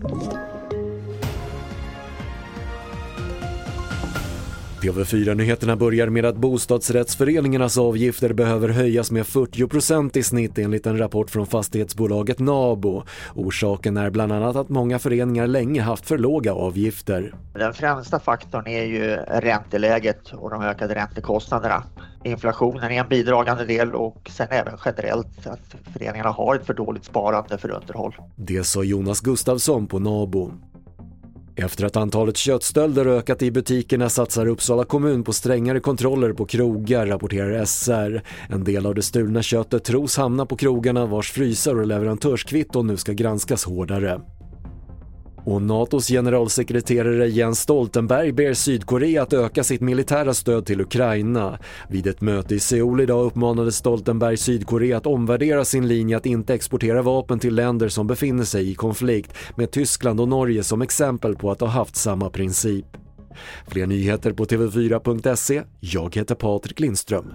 Thank you. TV4-nyheterna börjar med att bostadsrättsföreningarnas avgifter behöver höjas med 40% i snitt enligt en rapport från fastighetsbolaget NABO. Orsaken är bland annat att många föreningar länge haft för låga avgifter. Den främsta faktorn är ju ränteläget och de ökade räntekostnaderna. Inflationen är en bidragande del och sen även generellt att föreningarna har ett för dåligt sparande för underhåll. Det sa Jonas Gustafsson på NABO. Efter att antalet köttstölder ökat i butikerna satsar Uppsala kommun på strängare kontroller på krogar, rapporterar SR. En del av det stulna köttet tros hamna på krogarna vars frysar och leverantörskvitton nu ska granskas hårdare. Och NATOs generalsekreterare Jens Stoltenberg ber Sydkorea att öka sitt militära stöd till Ukraina. Vid ett möte i Seoul idag uppmanade Stoltenberg Sydkorea att omvärdera sin linje att inte exportera vapen till länder som befinner sig i konflikt med Tyskland och Norge som exempel på att ha haft samma princip. Fler nyheter på TV4.se. Jag heter Patrik Lindström.